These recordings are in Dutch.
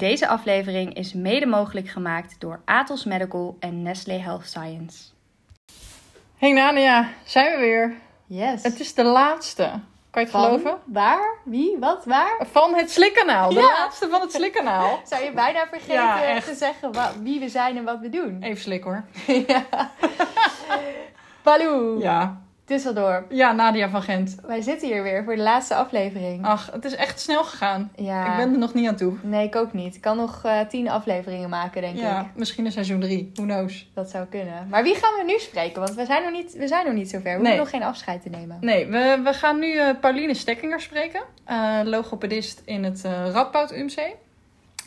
Deze aflevering is mede mogelijk gemaakt door Atos Medical en Nestlé Health Science. Hey Nania, zijn we weer. Yes. Het is de laatste. Kan je het Van? geloven? Waar? Wie? Wat? Waar? Van het Slikkanaal. De Ja. laatste van het Slikkanaal. Zou je bijna vergeten Ja, te zeggen wa- wie we zijn en wat we doen? Even slik hoor. ja. Paloo, Ja. Düsseldorp. Ja, Nadia van Gent. Wij zitten hier weer voor de laatste aflevering. Ach, het is echt snel gegaan. ja. Ik ben er nog niet aan toe. Nee, ik ook niet. Ik kan nog eh, tien afleveringen maken, denk ik. Ja, misschien in seizoen 3. Who knows? Dat zou kunnen. Maar wie gaan we nu spreken? Want we zijn nog niet, we zijn nog niet zover. We Nee. hoeven nog geen afscheid te nemen. Nee, we, we gaan nu eh, Pauline Stekkinger spreken. Eh, logopedist in het Radboud UMC.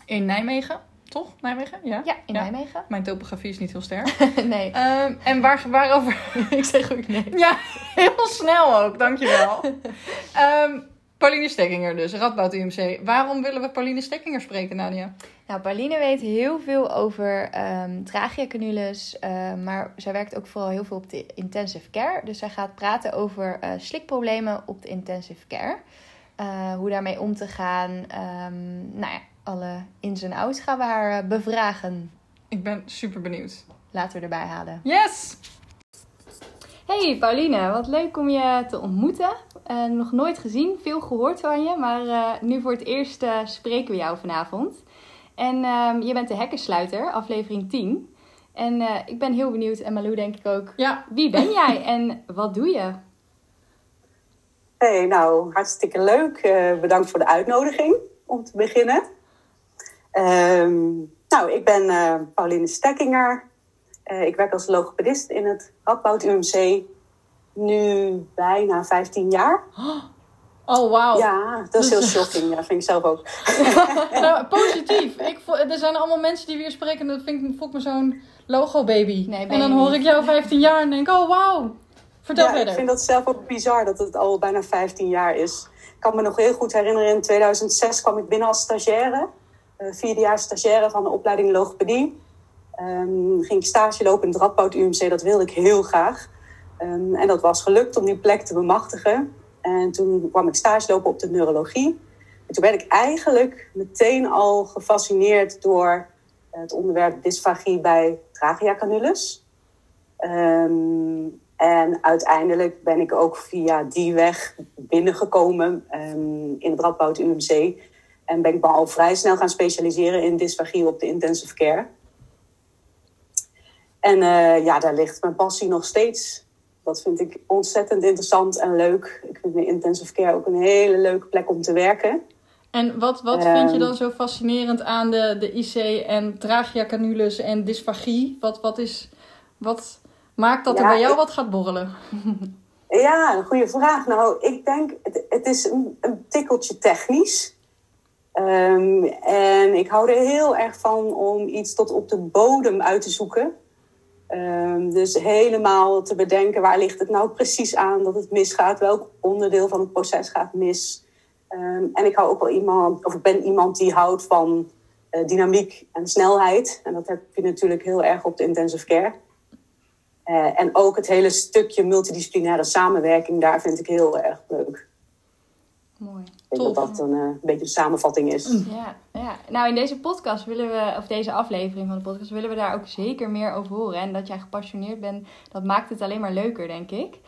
In Nijmegen. Toch? Nijmegen? Ja. Ja, in Ja. Nijmegen? Mijn topografie is niet heel sterk. nee. Ehm, en waar, waarover... ik zeg ook nee. Ja, heel snel ook, dankjewel. Ehm Pauline Stekkinger dus, Radboud UMC. Waarom willen we Pauline Stekkinger spreken, Nadia? Nou, Pauline weet heel veel over eh, maar zij werkt ook vooral heel veel op de intensive care. Dus zij gaat praten over eh, slikproblemen op de intensive care. Eh, hoe daarmee om te gaan. Nou ja, alle ins en outs gaan we haar eh, bevragen. Ik ben super benieuwd. Laten we erbij halen. Yes! Hey Pauline, wat leuk om je te ontmoeten. Eh, nog nooit gezien, veel gehoord van je, maar eh, nu voor het eerst spreken we jou vanavond. En ehm, je bent de hekkensluiter, aflevering 10. En eh, ik ben heel benieuwd, en Malou denk ik ook, Ja, wie ben jij en wat doe je? Hey, nou, hartstikke leuk. Eh, bedankt voor de uitnodiging om te beginnen. Ehm, nou, ik ben eh, Pauline Stekkinger. Eh, ik werk als logopedist in het Radboud UMC. Nu bijna 15 jaar. oh wauw. Ja, dat is heel shocking. Ja, vind ik zelf ook. Nou, positief. Ik, er zijn allemaal mensen die weer spreken en dat vind ik, voel ik me zo'n logo-baby. Nee, en dan hoor ik jou 15 jaar en denk oh wauw. Vertel Ja, ik verder. vind dat zelf ook bizar dat het al bijna 15 jaar is. Ik kan me nog heel goed herinneren, in 2006 kwam ik binnen als stagiaire. Eh vierde jaar stagiaire van de opleiding logopedie. Ehm, ging ik stage lopen in het Radboud UMC, dat wilde ik heel graag. Ehm, en dat was gelukt om die plek te bemachtigen. En toen kwam ik stage lopen op de neurologie. En toen werd ik eigenlijk meteen al gefascineerd door het onderwerp dysfagie bij tracheacanoeles. Ehm, en uiteindelijk ben ik ook via die weg binnengekomen in het Radboud UMC. En ben ik me al vrij snel gaan specialiseren in dysfagie op de intensive care. En eh, ja, daar ligt mijn passie nog steeds. Dat vind ik ontzettend interessant en leuk. Ik vind de intensive care ook een hele leuke plek om te werken. En wat, wat Ehm. vind je dan zo fascinerend aan de, de IC en tracheacanoeles en dysfagie? Wat, wat, is, wat maakt dat er bij jou ik- wat gaat borrelen? Ja, een goede vraag. Nou, ik denk, het, het is een, een tikkeltje technisch. Ehm, en ik hou er heel erg van om iets tot op de bodem uit te zoeken. Ehm, dus helemaal te bedenken waar ligt het nou precies aan dat het misgaat. Welk onderdeel van het proces gaat mis. Ehm, en ik hou ook wel iemand, of ik ben iemand die houdt van eh, dynamiek en snelheid. En dat heb je natuurlijk heel erg op de intensive care. Eh, en ook het hele stukje multidisciplinaire samenwerking, daar vind ik heel erg leuk. Mooi. Ik denk dat dat een, eh, beetje een samenvatting is. Ja, ja, nou in deze podcast willen we, of deze aflevering van de podcast, willen we daar ook zeker meer over horen. En dat jij gepassioneerd bent, dat maakt het alleen maar leuker, denk ik.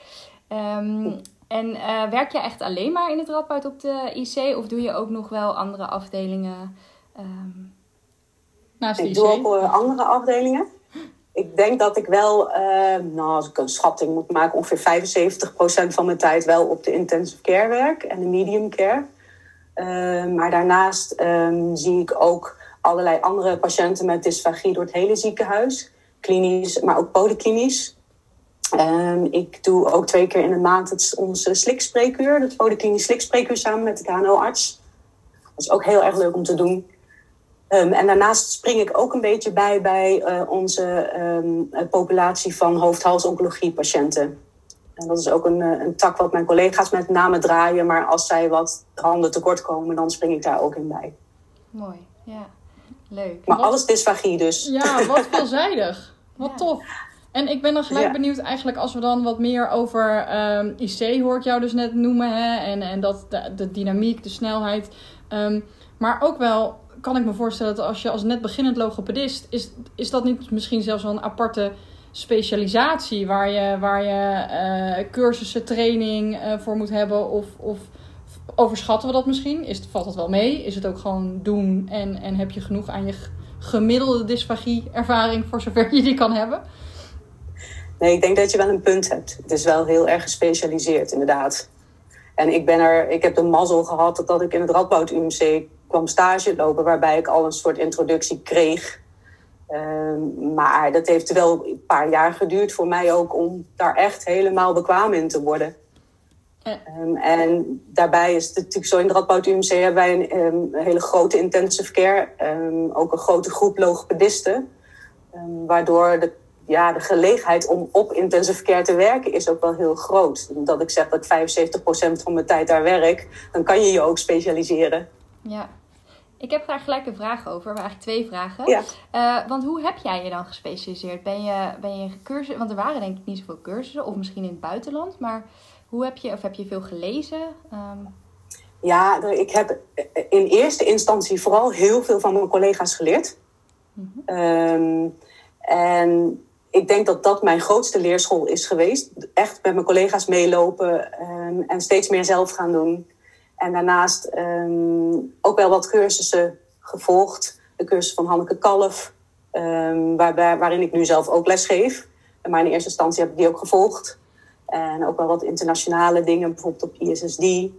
Ehm, en eh, werk jij echt alleen maar in het Radboud op de IC? Of doe je ook nog wel andere afdelingen? Ehm, Naast de Ik doe IC? ook eh, andere afdelingen. Ik denk dat ik wel, eh, nou, als ik een schatting moet maken, ongeveer 75% van mijn tijd wel op de intensive care werk en de medium care. Eh, maar daarnaast ehm, zie ik ook allerlei andere patiënten met dysfagie door het hele ziekenhuis. Klinisch, maar ook polyklinisch. Ehm, ik doe ook twee keer in de maand het, onze slikspreekuur, het polyklinisch slikspreekuur samen met de KNO-arts. Dat is ook heel erg leuk om te doen. Ehm, en daarnaast spring ik ook een beetje bij bij eh, onze ehm, eh, populatie van hoofd-hals-oncologie-patiënten. En dat is ook een, eh, een tak wat mijn collega's met name draaien. Maar als zij wat handen tekort komen, dan spring ik daar ook in bij. mooi, ja. Leuk. Maar Wat- alles dysfagie dus. Ja, wat veelzijdig. Wat Ja. tof. En ik ben dan gelijk Ja. benieuwd eigenlijk als we dan wat meer over ehm, IC hoor ik jou dus net noemen. Hè? En, en dat de, de dynamiek, de snelheid. Ehm, maar ook wel kan ik me voorstellen dat als je als net beginnend logopedist, is, is dat niet misschien zelfs wel een aparte specialisatie waar je, waar je uh, cursussen, training uh, voor moet hebben? Of, of overschatten we dat misschien? Is, valt dat wel mee? Is het ook gewoon doen en, en heb je genoeg aan je gemiddelde dysfagie-ervaring voor zover je die kan hebben? Nee, ik denk dat je wel een punt hebt. Het is wel heel erg gespecialiseerd, inderdaad. En ik, ben er, ik heb de mazzel gehad dat, dat ik in het Radboud UMC kwam stage lopen, waarbij ik al een soort introductie kreeg. Um, maar dat heeft wel een paar jaar geduurd voor mij ook om daar echt helemaal bekwaam in te worden. Um, en daarbij is het natuurlijk zo, in het Radboud UMC hebben wij een, um, hele grote intensive care, ook een grote groep logopedisten. waardoor de ja, de gelegenheid om op intensive care te werken is ook wel heel groot. Dat ik zeg dat ik 75% van mijn tijd daar werk, dan kan je je ook specialiseren. Ja. Ik heb daar gelijk een vraag over, maar eigenlijk twee vragen. Ja. Uh, want hoe heb jij je dan gespecialiseerd? Ben je, ben je cursus, want er waren denk ik niet zoveel cursussen, of misschien in het buitenland, maar hoe heb je, of heb je veel gelezen? Um... Ja, ik heb in eerste instantie vooral heel veel van mijn collega's geleerd. Mm -hmm. um, en ik denk dat dat mijn grootste leerschool is geweest. Echt met mijn collega's meelopen um, en steeds meer zelf gaan doen. En daarnaast um, ook wel wat cursussen gevolgd. De cursus van Hanneke Kalf, waarbij, waarin ik nu zelf ook les geef. Maar in eerste instantie heb ik die ook gevolgd. En ook wel wat internationale dingen, bijvoorbeeld op ISSD.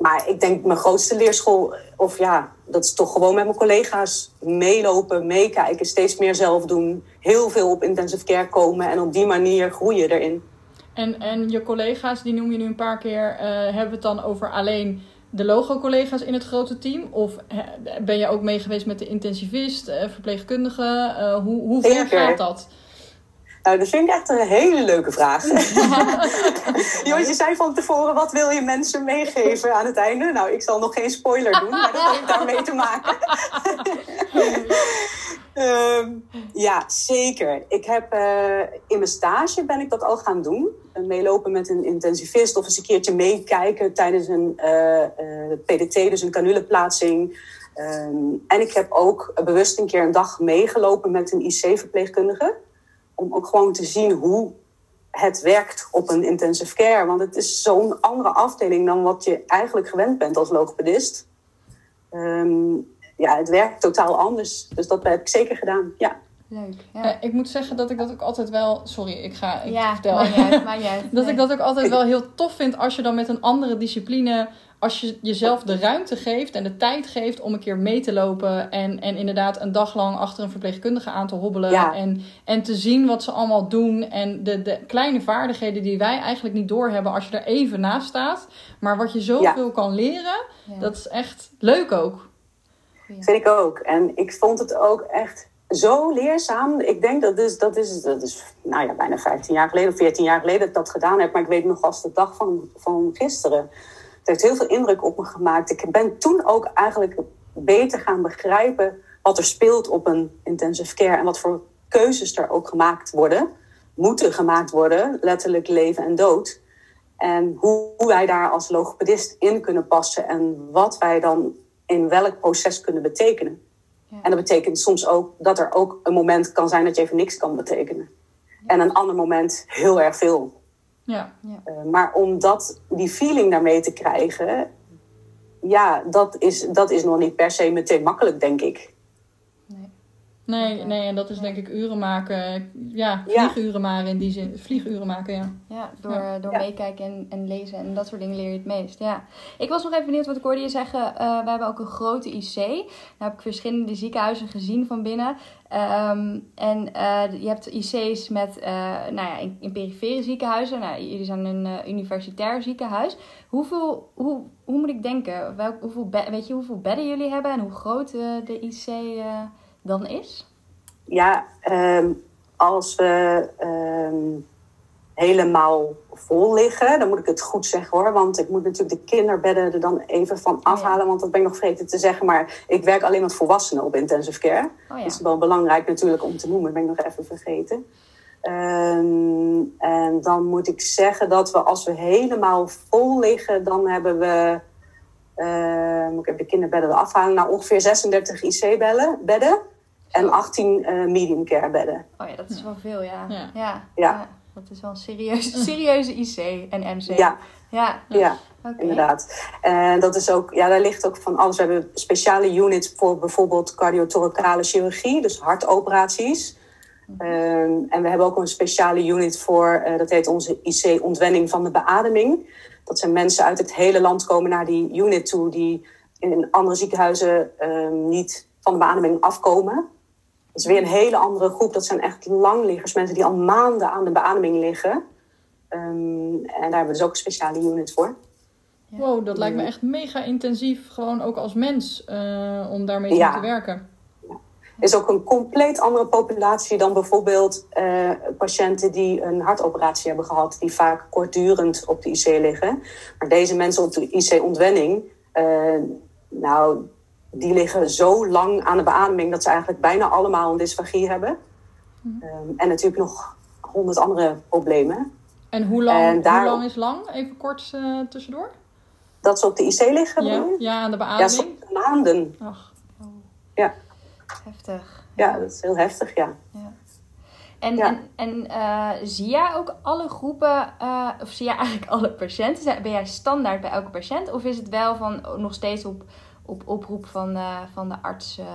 Maar ik denk mijn grootste leerschool, of ja, dat is toch gewoon met mijn collega's meelopen, meekijken, steeds meer zelf doen, heel veel op intensive care komen en op die manier groeien erin. En, en je collega's, die noem je nu een paar keer, uh, hebben we het dan over alleen de logo-collega's in het grote team? Of ben je ook mee geweest met de intensivist, uh, verpleegkundige? Uh, hoe hoe ver gaat dat? Nou, dat vind ik echt een hele leuke vraag. Jongens, je zei van tevoren, wat wil je mensen meegeven aan het einde? Nou, ik zal nog geen spoiler doen, maar dat heeft daarmee te maken. um, ja, zeker. Ik heb uh, in mijn stage ben ik dat al gaan doen. meelopen met een intensivist of eens een keertje meekijken tijdens een uh, uh, PDT, dus een canuleplaatsing. Um, en ik heb ook bewust een keer een dag meegelopen met een IC-verpleegkundige om ook gewoon te zien hoe het werkt op een intensive care. Want het is zo'n andere afdeling dan wat je eigenlijk gewend bent als logopedist. Um, ja, het werkt totaal anders. Dus dat heb ik zeker gedaan, ja. Leuk. Ja. Uh, ik moet zeggen dat ik dat ook altijd wel. Sorry, ik ga. Ik ja, vertel. Maar juist, maar juist, dat nee. ik dat ook altijd wel heel tof vind als je dan met een andere discipline als je jezelf de ruimte geeft en de tijd geeft om een keer mee te lopen. En, en inderdaad een dag lang achter een verpleegkundige aan te hobbelen. Ja. En, en te zien wat ze allemaal doen. En de, de kleine vaardigheden die wij eigenlijk niet doorhebben als je er even naast staat. Maar wat je zoveel ja. kan leren, ja. dat is echt leuk ook. Vind ik ook. En ik vond het ook echt zo leerzaam. Ik denk dat is, dat is, dat is nou ja, bijna 15 jaar geleden of 14 jaar geleden dat ik dat gedaan heb. Maar ik weet nog als de dag van, van gisteren. Het heeft heel veel indruk op me gemaakt. Ik ben toen ook eigenlijk beter gaan begrijpen wat er speelt op een intensive care en wat voor keuzes er ook gemaakt worden, moeten gemaakt worden, letterlijk leven en dood. En hoe wij daar als logopedist in kunnen passen en wat wij dan in welk proces kunnen betekenen. Ja. En dat betekent soms ook dat er ook een moment kan zijn dat je even niks kan betekenen. Ja. En een ander moment heel erg veel. Ja. ja. Uh, maar om dat, die feeling daarmee te krijgen, ja, dat is, dat is nog niet per se meteen makkelijk, denk ik. Nee, nee, en dat is denk ik uren maken. Ja, vlieguren maken in die zin. Vlieguren maken, ja. Ja, door, ja. door ja. meekijken en, en lezen en dat soort dingen leer je het meest. Ja. Ik was nog even benieuwd wat ik hoorde je zeggen. Uh, we hebben ook een grote IC. Daar heb ik verschillende ziekenhuizen gezien van binnen. Um, en uh, je hebt IC's met, uh, nou ja, in, in perifere ziekenhuizen. Nou, jullie zijn een universitair ziekenhuis. Hoeveel, hoe, hoe moet ik denken? Welk, hoeveel weet je hoeveel bedden jullie hebben en hoe groot de IC dan is? Ja, um, als we um, helemaal vol liggen, dan moet ik het goed zeggen hoor. Want ik moet natuurlijk de kinderbedden er dan even van afhalen. Oh ja. Want dat ben ik nog vergeten te zeggen. Maar ik werk alleen met volwassenen op intensive care. Oh ja. Dat is wel belangrijk natuurlijk om te noemen. Dat ben ik nog even vergeten. Um, en dan moet ik zeggen dat we als we helemaal vol liggen, dan hebben we ik even de kinderbedden eraf halen. Nou, ongeveer 36 IC-bedden en 18 uh, medium care bedden. Oh ja, dat is wel veel, ja. Ja. ja. Ja. Dat is wel een serieuze, serieuze IC en MC. Ja, Ja, ja. oké. Inderdaad. En dat is ook, ja, daar ligt ook van alles. We hebben speciale units voor bijvoorbeeld cardiothoracale chirurgie, dus hartoperaties. Ehm, en we hebben ook een speciale unit voor, eh, dat heet onze IC-ontwenning van de beademing. Dat zijn mensen uit het hele land komen naar die unit toe die in andere ziekenhuizen ehm, niet van de beademing afkomen. Dat is weer een hele andere groep. Dat zijn echt langliggers, mensen die al maanden aan de beademing liggen. Ehm, en daar hebben we dus ook een speciale unit voor. Wow, dat lijkt me echt mega intensief, gewoon ook als mens, eh, om daarmee te Ja. werken. Is ook een compleet andere populatie dan bijvoorbeeld eh, patiënten die een hartoperatie hebben gehad, die vaak kortdurend op de IC liggen. Maar deze mensen op de IC-ontwenning, eh, nou, die liggen zo lang aan de beademing dat ze eigenlijk bijna allemaal een dysfagie hebben. Ehm, en natuurlijk nog honderd andere problemen. En hoe lang, En daar- hoe lang is lang? Even kort eh, tussendoor. Dat ze op de IC liggen, Ja, ja, aan de Ja, beademing. soms maanden. Ach, Ja. Heftig. ja, dat is heel heftig, ja. En, Ja. en, en eh, zie jij ook alle groepen, eh, of zie jij eigenlijk alle patiënten? Ben jij standaard bij elke patiënt? Of is het wel van nog steeds op, op oproep van, van de arts? eh,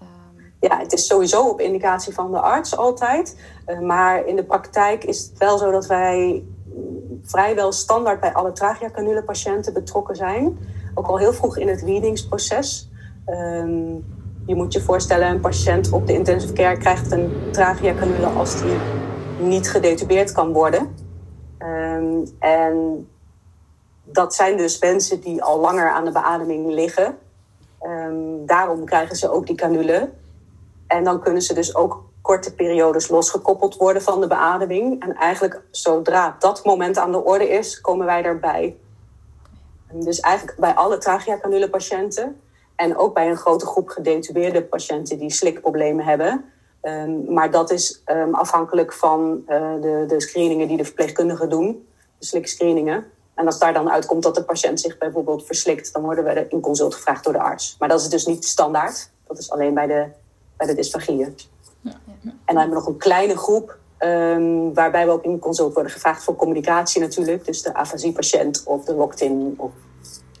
ehm, Ja, het is sowieso op indicatie van de arts altijd. Maar in de praktijk is het wel zo dat wij mm, vrijwel standaard bij alle tracheacanule patiënten betrokken zijn. Ook al heel vroeg in het weaningsproces. Ehm, je moet je voorstellen, een patiënt op de intensive care krijgt een tracheacanule als die niet gedetubeerd kan worden. Ehm, en dat zijn dus mensen die al langer aan de beademing liggen. Ehm, daarom krijgen ze ook die canule. En dan kunnen ze dus ook korte periodes losgekoppeld worden van de beademing. En eigenlijk zodra dat moment aan de orde is, komen wij erbij. Dus eigenlijk bij alle tracheacanule patiënten en ook bij een grote groep gedetubeerde patiënten die slikproblemen hebben. Ehm, maar dat is ehm, afhankelijk van eh, de, de screeningen die de verpleegkundigen doen, de slikscreeningen. En als daar dan uitkomt dat de patiënt zich bijvoorbeeld verslikt, dan worden we in consult gevraagd door de arts. Maar dat is dus niet standaard. Dat is alleen bij de, bij de dysfagieën. Ja, ja. En dan hebben we nog een kleine groep, ehm, waarbij we ook in consult worden gevraagd voor communicatie natuurlijk. Dus de afasiepatiënt of de locked-in. Of...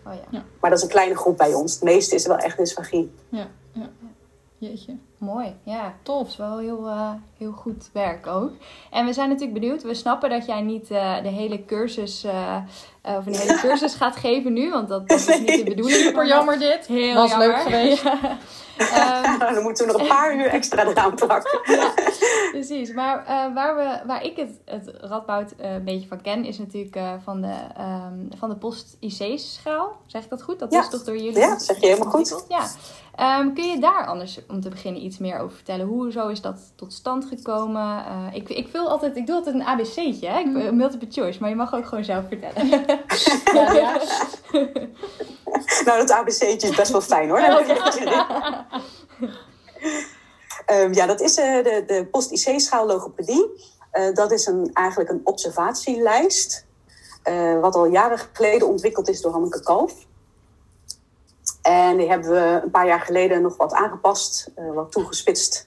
oh ja. Maar dat is een kleine groep bij ons. Het meeste is wel echt dysfagie. ja, ja. Jeetje. Mooi, ja. Tof. Dat is wel heel, eh, heel goed werk ook. En we zijn natuurlijk benieuwd. We snappen dat jij niet eh, de hele cursus, eh, of een hele cursus gaat geven nu. Want dat, dat is niet de bedoeling. Super jammer dit. Heel Was jammer. leuk geweest. Ja. Ehm, dan moeten we nog een paar uur extra eraan plakken. Precies, maar waar, we, waar ik het, het Radboud een beetje van ken, is natuurlijk van de, ehm, van de post-IC-schaal. Zeg ik dat goed? Dat Ja. is toch door jullie? Ja, zeg je helemaal goed. Ja. Ehm, kun je daar anders om te beginnen iets meer over vertellen? Hoe zo is dat tot stand gekomen? Eh, ik, ik, vul altijd, ik doe altijd een ABC'tje, hè? Ik, een multiple choice, maar je mag ook gewoon zelf vertellen. Ja, ja. Nou, dat ABC'tje is best wel fijn hoor. Oké. Ehm, ja, dat is eh, de, de post-IC-schaal logopedie. Eh, dat is een, eigenlijk een observatielijst. eh, wat al jaren geleden ontwikkeld is door Hanneke Kalf. En die hebben we een paar jaar geleden nog wat aangepast, eh, wat toegespitst.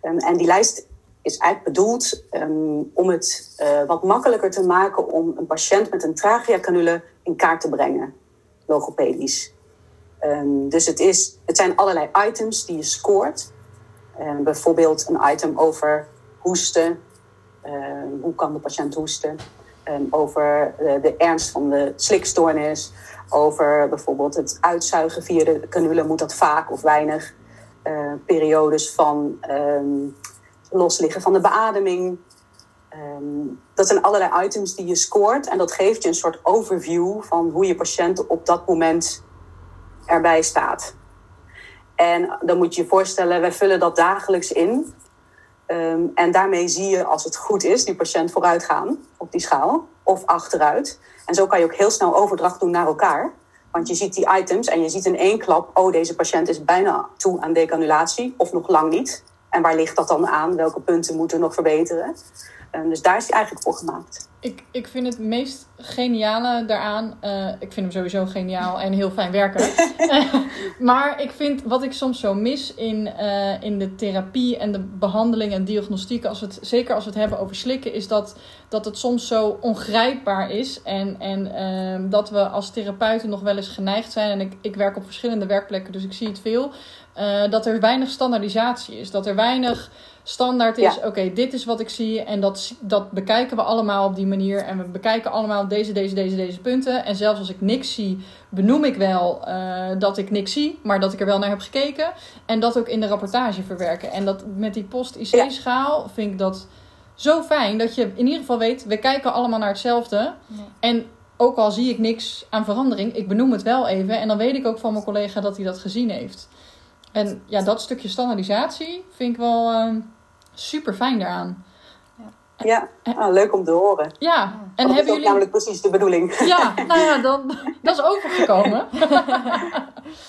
Ehm, en die lijst is eigenlijk bedoeld ehm, om het eh, wat makkelijker te maken om een patiënt met een tracheacanule in kaart te brengen, logopedisch. Ehm, dus het, is, het zijn allerlei items die je scoort. Bijvoorbeeld een item over hoesten. Hoe kan de patiënt hoesten? Over eh, de ernst van de slikstoornis. Over bijvoorbeeld het uitzuigen via de canule. Moet dat vaak of weinig? Eh, periodes van ehm, losliggen van de beademing. Ehm, dat zijn allerlei items die je scoort. En dat geeft je een soort overview van hoe je patiënt op dat moment erbij staat. En dan moet je je voorstellen, wij vullen dat dagelijks in. Ehm, en daarmee zie je, als het goed is, die patiënt vooruit gaan op die schaal of achteruit. En zo kan je ook heel snel overdracht doen naar elkaar. Want je ziet die items en je ziet in één klap, oh, deze patiënt is bijna toe aan decanulatie of nog lang niet. En waar ligt dat dan aan? Welke punten moeten nog verbeteren? En dus daar is hij eigenlijk voor gemaakt. Ik, ik vind het meest geniale daaraan. eh, ik vind hem sowieso geniaal en heel fijn werken. maar ik vind wat ik soms zo mis in, eh, in de therapie en de behandeling en diagnostiek, als het, zeker als we het hebben over slikken, is dat, dat het soms zo ongrijpbaar is. En, en ehm, dat we als therapeuten nog wel eens geneigd zijn. En ik, ik werk op verschillende werkplekken, dus ik zie het veel. eh, dat er weinig standaardisatie is. Dat er weinig standaard is, Ja. oké, dit is wat ik zie en dat, dat bekijken we allemaal op die manier. En we bekijken allemaal deze, deze, deze, deze punten. En zelfs als ik niks zie, benoem ik wel eh, dat ik niks zie, maar dat ik er wel naar heb gekeken. En dat ook in de rapportage verwerken. En dat met die post-IC-schaal vind ik dat zo fijn dat je in ieder geval weet, we kijken allemaal naar hetzelfde. Ja. En ook al zie ik niks aan verandering, ik benoem het wel even. En dan weet ik ook van mijn collega dat hij dat gezien heeft. En ja, dat stukje standaardisatie vind ik wel super fijn daaraan. Ja, ah, leuk om te horen. Ja, En en dat is hebben ook jullie. namelijk precies de bedoeling. Ja, nou ja, dan, dat is overgekomen.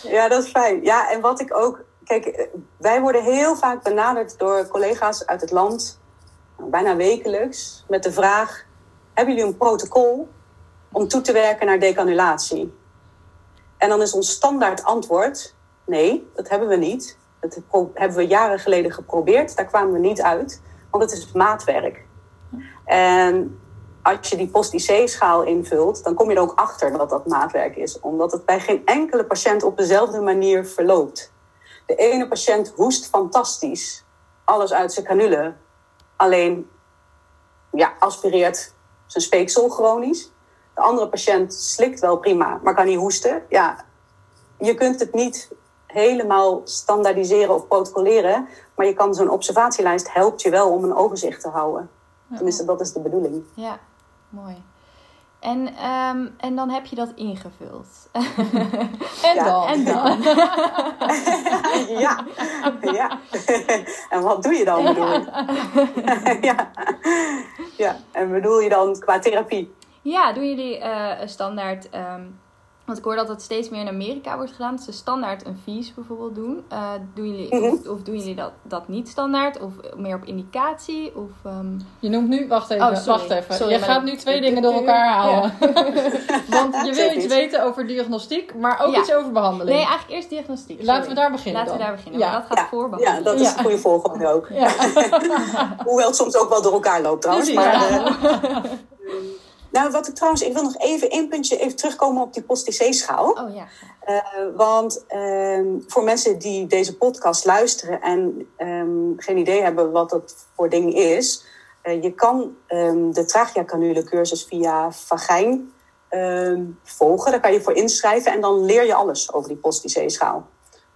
Ja, dat is fijn. Ja, en wat ik ook... Kijk, eh, wij worden heel vaak benaderd door collega's uit het land, nou, bijna wekelijks, met de vraag: hebben jullie een protocol om toe te werken naar decanulatie? En dan is ons standaard antwoord: nee, dat hebben we niet. Dat hebben we jaren geleden geprobeerd, daar kwamen we niet uit, want het is maatwerk. En als je die post-IC-schaal invult, dan kom je er ook achter dat dat maatwerk is. Omdat het bij geen enkele patiënt op dezelfde manier verloopt. De ene patiënt hoest fantastisch, alles uit zijn canule. Alleen ja, aspireert zijn speeksel chronisch. De andere patiënt slikt wel prima, maar kan niet hoesten. Ja, je kunt het niet helemaal standaardiseren of protocoleren. Maar je kan zo'n observatielijst helpt je wel om een overzicht te houden. Tenminste, dat is de bedoeling. Ja, mooi. En, ehm, en dan heb je dat ingevuld. En Ja, dan? En dan? ja, ja. En wat doe je dan, bedoel ik? ja. ja, en bedoel je dan qua therapie? Ja, doen jullie eh, een standaard... ehm, want ik hoor dat het steeds meer in Amerika wordt gedaan. Dat ze standaard een vies bijvoorbeeld doen. Eh, doen jullie, Mhm. of, of doen jullie dat, dat niet standaard? Of meer op indicatie? Of, ehm, Je noemt nu, wacht even, Oh, sorry. wacht even. Sorry, je gaat dat- nu twee dingen door elkaar halen. Want je wil iets weten over diagnostiek, maar ook Ja. iets over behandeling. Nee, eigenlijk eerst diagnostiek. Laten we daar beginnen Laten we daar beginnen. Ja. dat gaat Ja, voor Ja, dat is Ja. een goede volgorde ook. Ja. Hoewel het soms ook wel door elkaar loopt trouwens. Precies, Maar, ja. Nou, wat ik trouwens, ik wil nog even één puntje even terugkomen op die post-IC-schaal. Oh ja. Eh, want ehm, voor mensen die deze podcast luisteren en ehm, geen idee hebben wat dat voor ding is, eh, je kan ehm, de tracheacanule cursus via Vagijn volgen. Daar kan je voor inschrijven en dan leer je alles over die post-IC-schaal.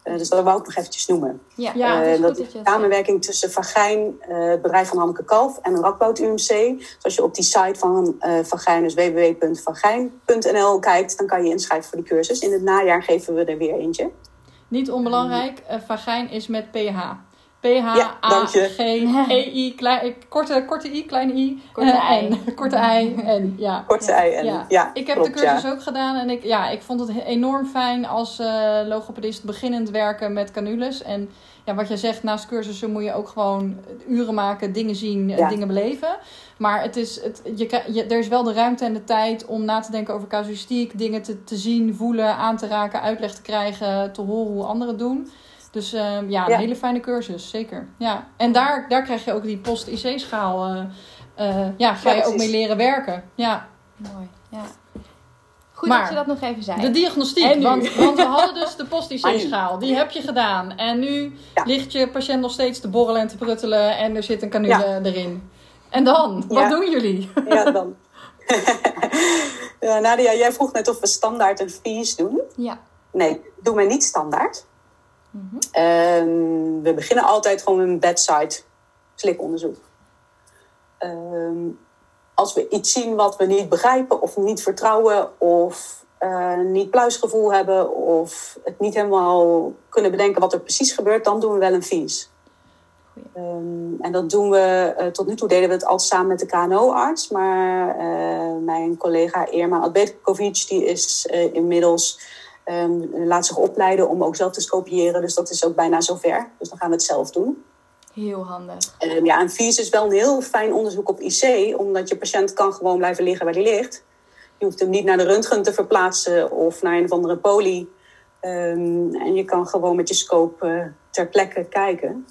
Eh, dus dat wou ik nog eventjes noemen. Ja, Eh, dat is het samenwerking tussen Vagijn, eh, het bedrijf van Hanneke Kalf en Radboud UMC. Dus als je op die site van eh Vagijn, dus www.vagijn.nl kijkt, dan kan je inschrijven voor die cursus. In het najaar geven we er weer eentje. Niet onbelangrijk, eh, vagijn is met pH. P, H, Ja, A, dank je. G, E, I, klein, korte, korte I, kleine I. Korte eh. En, korte I. En ja. Korte ei en Ja. ja, Ik heb klopt, de cursus ja. ook gedaan en ik, ja, ik vond het he- enorm fijn als eh, logopedist beginnend werken met canules. En ja, wat jij zegt, naast cursussen moet je ook gewoon uren maken, dingen zien, eh, Ja. dingen beleven. Maar het is, het, je, je, er is wel de ruimte en de tijd om na te denken over casuïstiek, dingen te, te zien, voelen, aan te raken, uitleg te krijgen, te horen hoe anderen het doen. Dus eh, ja, een Ja. hele fijne cursus, zeker. Ja. En daar, daar krijg je ook die post-IC-schaal, eh, eh, ja, ga Ja, je ook mee leren werken. Ja. Mooi, ja. Goed Maar dat je dat nog even zei. De diagnostiek, want, want we hadden dus de post-IC-schaal. Die heb je gedaan. En nu Ja. ligt je patiënt nog steeds te borrelen en te pruttelen. En er zit een canule erin. En dan? Wat Ja. doen jullie? Ja, dan. ja, Nadia, jij vroeg net of we standaard een fees doen. Ja. Nee, doen we niet standaard. Ehm, we beginnen altijd gewoon met een bedside slikonderzoek. Ehm, als we iets zien wat we niet begrijpen of niet vertrouwen of eh, niet pluisgevoel hebben of het niet helemaal kunnen bedenken wat er precies gebeurt, dan doen we wel een. Goeie. Ehm, en dat doen we, eh, tot nu toe deden we het altijd samen met de KNO-arts. Maar eh, mijn collega Irma Adbetkovic, die is inmiddels, ehm, laat zich opleiden om ook zelf te scopiëren. Dus dat is ook bijna zover. Dus dan gaan we het zelf doen. Heel handig. Um, ja, en VIES is wel een heel fijn onderzoek op IC, omdat je patiënt kan gewoon blijven liggen waar hij ligt. Je hoeft hem niet naar de röntgen te verplaatsen of naar een of andere poli. Um, en je kan gewoon met je scope uh, ter plekke kijken.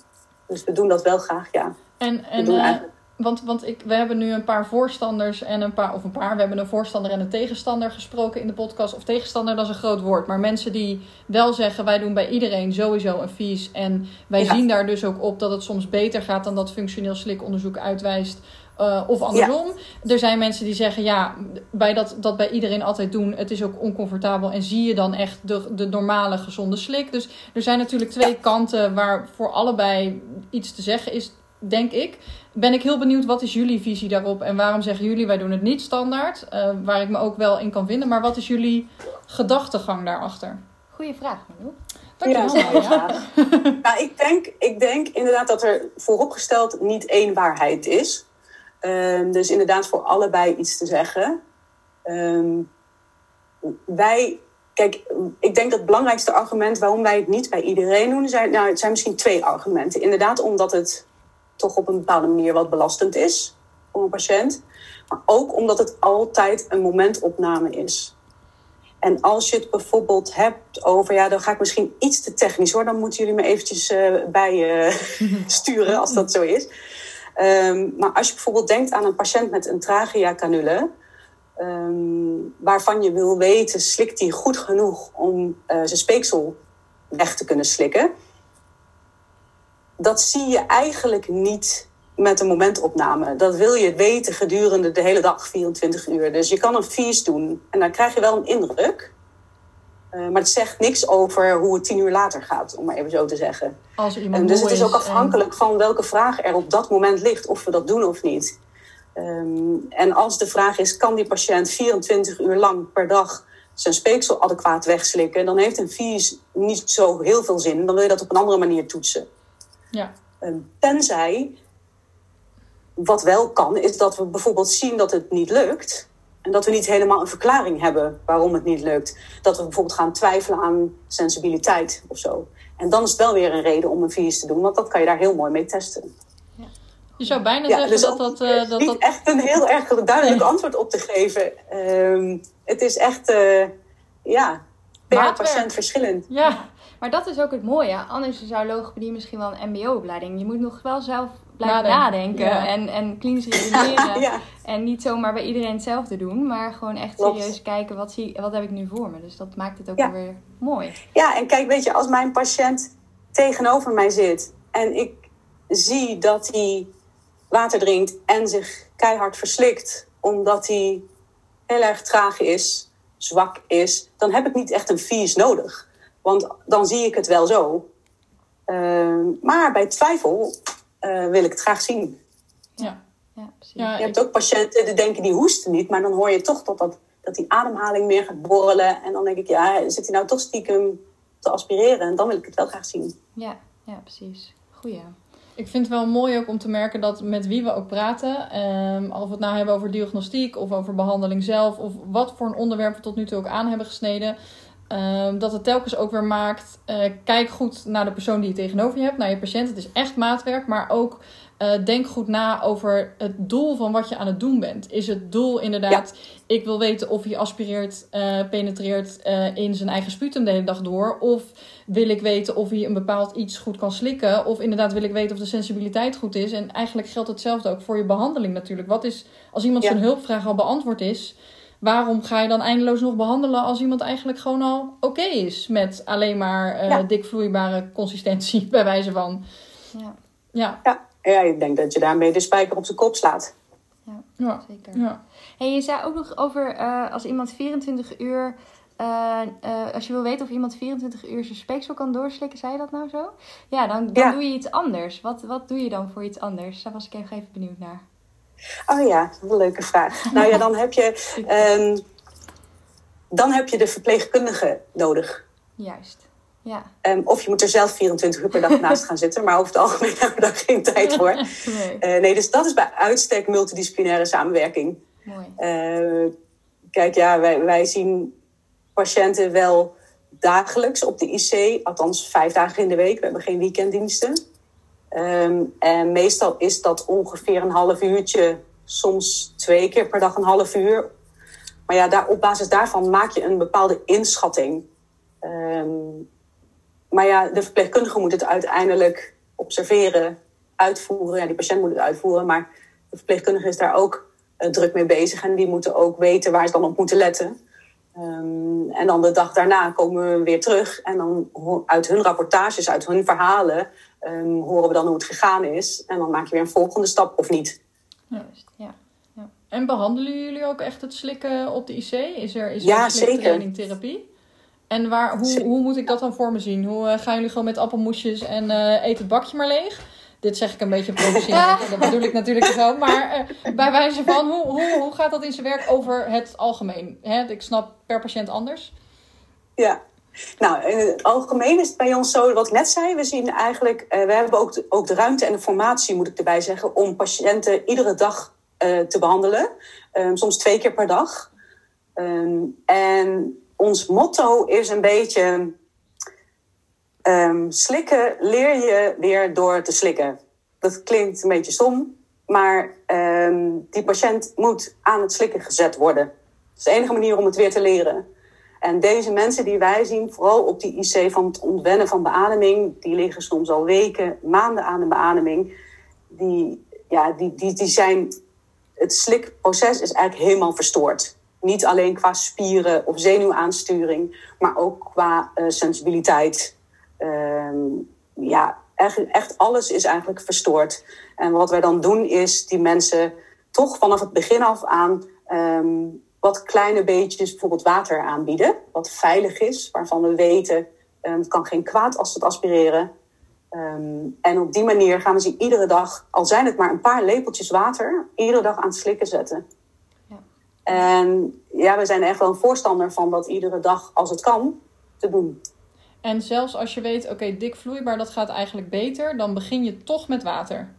Dus we doen dat wel graag, ja. En, en uh, want, want ik, we hebben nu een paar voorstanders en een paar, of een paar, we hebben een voorstander en een tegenstander gesproken in de podcast. Of tegenstander, dat is een groot woord. Maar mensen die wel zeggen, wij doen bij iedereen sowieso een vies. En wij ja. zien daar dus ook op dat het soms beter gaat dan dat functioneel slikonderzoek uitwijst. Uh, of andersom. Ja. Er zijn mensen die zeggen, ja, bij dat, dat bij iedereen altijd doen, het is ook oncomfortabel. En zie je dan echt de, de normale gezonde slik. Dus er zijn natuurlijk twee kanten waar voor allebei iets te zeggen is, denk ik. Ben ik heel benieuwd, wat is jullie visie daarop? En waarom zeggen jullie, wij doen het niet standaard? Uh, waar ik me ook wel in kan vinden. Maar wat is jullie gedachtegang daarachter? Goeie vraag, Manu. Dankjewel. Ja, ja. nou, ik, denk, ik denk inderdaad dat er vooropgesteld niet één waarheid is. Um, dus inderdaad voor allebei iets te zeggen. Um, wij, kijk, ik denk dat het belangrijkste argument waarom wij het niet bij iedereen doen, zijn, nou, het zijn misschien twee argumenten. Inderdaad, omdat het toch op een bepaalde manier wat belastend is voor een patiënt. Maar ook omdat het altijd een momentopname is. En als je het bijvoorbeeld hebt over, ja, dan ga ik misschien iets te technisch hoor, dan moeten jullie me eventjes uh, bij uh, sturen als dat zo is. Um, maar als je bijvoorbeeld denkt aan een patiënt met een trachea-canule, um, waarvan je wil weten, slikt hij goed genoeg om uh, zijn speeksel weg te kunnen slikken, dat zie je eigenlijk niet met een momentopname. Dat wil je weten gedurende de hele dag, 24 uur. Dus je kan een vies doen en dan krijg je wel een indruk. Uh, maar het zegt niks over hoe het tien uur later gaat, om maar even zo te zeggen. Als iemand dus het is ook en... afhankelijk van welke vraag er op dat moment ligt, of we dat doen of niet. Um, en als de vraag is, kan die patiënt 24 uur lang per dag zijn speeksel adequaat wegslikken, dan heeft een vies niet zo heel veel zin. Dan wil je dat op een andere manier toetsen. Ja. Um, tenzij, wat wel kan, is dat we bijvoorbeeld zien dat het niet lukt. En dat we niet helemaal een verklaring hebben waarom het niet lukt. Dat we bijvoorbeeld gaan twijfelen aan sensibiliteit of zo. En dan is het wel weer een reden om een virus te doen, want dat kan je daar heel mooi mee testen. Ja. Je zou bijna ja, zeggen dus dat dat... Uh, dat, niet dat... echt een heel erg duidelijk nee. antwoord op te geven. Um, het is echt, uh, ja, per patiënt verschillend. Ja. Maar dat is ook het mooie. Anders zou logopedie misschien wel een mbo-opleiding. Je moet nog wel zelf blijven nadenken, nadenken ja. en, en klinisch redeneren. ja. En niet zomaar bij iedereen hetzelfde doen, maar gewoon echt Klopt. serieus kijken wat, zie, wat heb ik nu voor me. Dus dat maakt het ook ja. weer mooi. Ja, en kijk, weet je, als mijn patiënt tegenover mij zit en ik zie dat hij water drinkt en zich keihard verslikt omdat hij heel erg traag is, zwak is, dan heb ik niet echt een vies nodig. Want dan zie ik het wel zo. Uh, maar bij twijfel uh, wil ik het graag zien. Ja, ja precies. Ja, je hebt ook patiënten die denken die hoesten niet, maar dan hoor je toch dat, dat, dat die ademhaling meer gaat borrelen. En dan denk ik, ja, zit hij nou toch stiekem te aspireren? En dan wil ik het wel graag zien. Ja, ja precies. Goeie. Ik vind het wel mooi ook om te merken dat met wie we ook praten, um, of we het nou hebben over diagnostiek of over behandeling zelf, of wat voor een onderwerp we tot nu toe ook aan hebben gesneden, um, dat het telkens ook weer maakt, uh, kijk goed naar de persoon die je tegenover je hebt, naar je patiënt. Het is echt maatwerk, maar ook uh, denk goed na over het doel van wat je aan het doen bent. Is het doel inderdaad, ja. ik wil weten of hij aspireert, uh, penetreert in zijn eigen sputum de hele dag door. Of wil ik weten of hij een bepaald iets goed kan slikken. Of inderdaad wil ik weten of de sensibiliteit goed is. En eigenlijk geldt hetzelfde ook voor je behandeling natuurlijk. Wat is, als iemand ja. zijn hulpvraag al beantwoord is, waarom ga je dan eindeloos nog behandelen als iemand eigenlijk gewoon al oké okay is met alleen maar ja. dik vloeibare consistentie, bij wijze van. Ja. ja. ja. Ja, ik denk dat je daarmee de spijker op zijn kop slaat. Ja, ja. zeker. Ja. Hey, je zei ook nog over uh, als iemand 24 uur... Uh, uh, als je wil weten of iemand 24 uur zijn speeksel kan doorslikken, zei je dat nou zo? Ja, dan, dan ja. doe je iets anders. Wat, wat doe je dan voor iets anders? Daar was ik even, even benieuwd naar. Oh ja, wat een leuke vraag. nou ja, dan heb je, um, dan heb je de verpleegkundige nodig. Juist. Ja. Um, of je moet er zelf 24 uur per dag naast gaan zitten. Maar over het algemeen hebben we daar geen tijd voor. nee. Uh, nee, dus dat is bij uitstek multidisciplinaire samenwerking. Mooi. Uh, kijk, ja, wij, wij zien patiënten wel dagelijks op de IC. Althans, vijf dagen in de week. We hebben geen weekenddiensten. Ehm, en meestal is dat ongeveer een half uurtje, soms twee keer per dag een half uur. Maar ja, daar, op basis daarvan maak je een bepaalde inschatting. Ehm, maar ja, de verpleegkundige moet het uiteindelijk observeren, uitvoeren. Ja, die patiënt moet het uitvoeren, maar de verpleegkundige is daar ook uh, druk mee bezig. En die moeten ook weten waar ze dan op moeten letten. Um, en dan de dag daarna komen we weer terug. En dan uit hun rapportages, uit hun verhalen, um, horen we dan hoe het gegaan is. En dan maak je weer een volgende stap of niet. Juist, ja. ja. En behandelen jullie ook echt het slikken op de IC? Is er, is er ja, een zeker. therapie? En waar, hoe, hoe moet ik dat dan voor me zien? Hoe uh, gaan jullie gewoon met appelmoesjes en uh, eet het bakje maar leeg? Dit zeg ik een beetje provocerend, dat bedoel ik natuurlijk zo. Maar uh, bij wijze van, hoe, hoe, hoe gaat dat in zijn werk over het algemeen? Hè? Ik snap per patiënt anders. Ja, nou, in het algemeen is het bij ons zo, wat ik net zei, we zien eigenlijk, uh, we hebben ook de, ook de ruimte en de formatie, moet ik erbij zeggen, om patiënten iedere dag uh, te behandelen. Um, soms twee keer per dag. Um, en ons motto is een beetje um, slikken leer je weer door te slikken. Dat klinkt een beetje stom, maar die patiënt moet aan het slikken gezet worden. Dat is de enige manier om het weer te leren. En deze mensen die wij zien, vooral op die IC van het ontwennen van beademing, die liggen soms al weken, maanden aan de beademing. Die, ja, die, die, die zijn, het slikproces is eigenlijk helemaal verstoord. Niet alleen qua spieren of zenuwaansturing, maar ook qua uh, sensibiliteit. Um, ja, echt, echt alles is eigenlijk verstoord. En wat wij dan doen is die mensen toch vanaf het begin af aan um, wat kleine beetjes bijvoorbeeld water aanbieden. Wat veilig is, waarvan we weten um, het kan geen kwaad als we het aspireren. Um, en op die manier gaan we ze iedere dag, al zijn het maar een paar lepeltjes water, iedere dag aan het slikken zetten. Ja. En ja, we zijn echt wel een voorstander van dat iedere dag, als het kan, te doen. En zelfs als je weet, oké, okay, dik vloeibaar, dat gaat eigenlijk beter, dan begin je toch met water.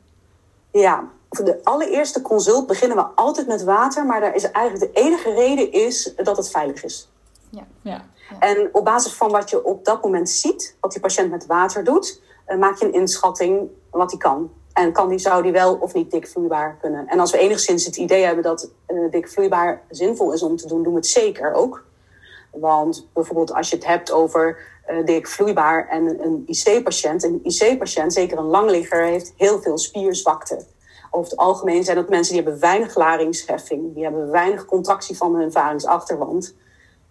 Ja, de allereerste consult beginnen we altijd met water, maar daar is eigenlijk de enige reden is dat het veilig is. Ja. Ja. ja. En op basis van wat je op dat moment ziet, wat die patiënt met water doet, uh, maak je een inschatting wat hij kan. En kan die, zou die wel of niet dik vloeibaar kunnen? En als we enigszins het idee hebben dat uh, dik vloeibaar zinvol is om te doen, doen we het zeker ook. Want bijvoorbeeld als je het hebt over uh, dik vloeibaar en een IC-patiënt. Een IC-patiënt, zeker een langligger, heeft heel veel spierzwakte. Over het algemeen zijn dat mensen die hebben weinig laringsheffing. Die hebben weinig contractie van hun varingsachterwand.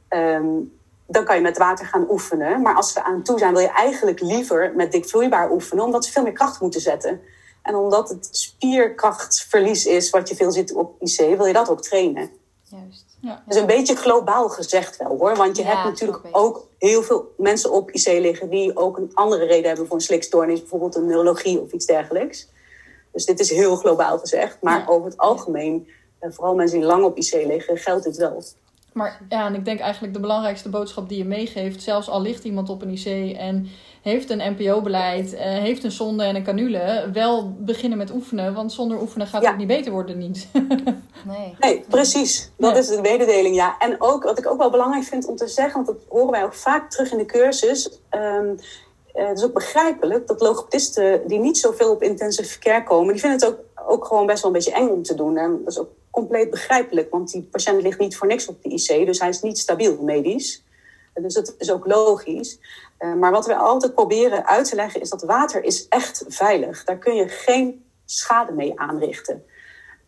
Um, dan kan je met water gaan oefenen. Maar als we aan toe zijn, wil je eigenlijk liever met dik vloeibaar oefenen. Omdat ze veel meer kracht moeten zetten. En omdat het spierkrachtverlies is wat je veel ziet op IC, wil je dat ook trainen. Juist. Ja. Dus een beetje globaal gezegd wel hoor. Want je ja, hebt natuurlijk ook heel veel mensen op IC liggen die ook een andere reden hebben voor een slikstoornis, bijvoorbeeld een neurologie of iets dergelijks. Dus dit is heel globaal gezegd. Maar ja. over het algemeen, vooral mensen die lang op IC liggen, geldt dit wel. Maar ja, en ik denk eigenlijk de belangrijkste boodschap die je meegeeft, zelfs al ligt iemand op een IC en heeft een NPO-beleid, uh, heeft een zonde en een canule, wel beginnen met oefenen. Want zonder oefenen gaat ja. het niet beter worden, niet. nee. nee, precies. Dat nee. is de mededeling, ja. En ook, wat ik ook wel belangrijk vind om te zeggen, want dat horen wij ook vaak terug in de cursus. Um, uh, het is ook begrijpelijk dat logopedisten die niet zoveel op intensive care komen, die vinden het ook, ook gewoon best wel een beetje eng om te doen. En dat is ook compleet begrijpelijk, want die patiënt ligt niet voor niks op de IC, dus hij is niet stabiel medisch. Dus dat is ook logisch. Uh, maar wat we altijd proberen uit te leggen is dat water is echt veilig. Daar kun je geen schade mee aanrichten.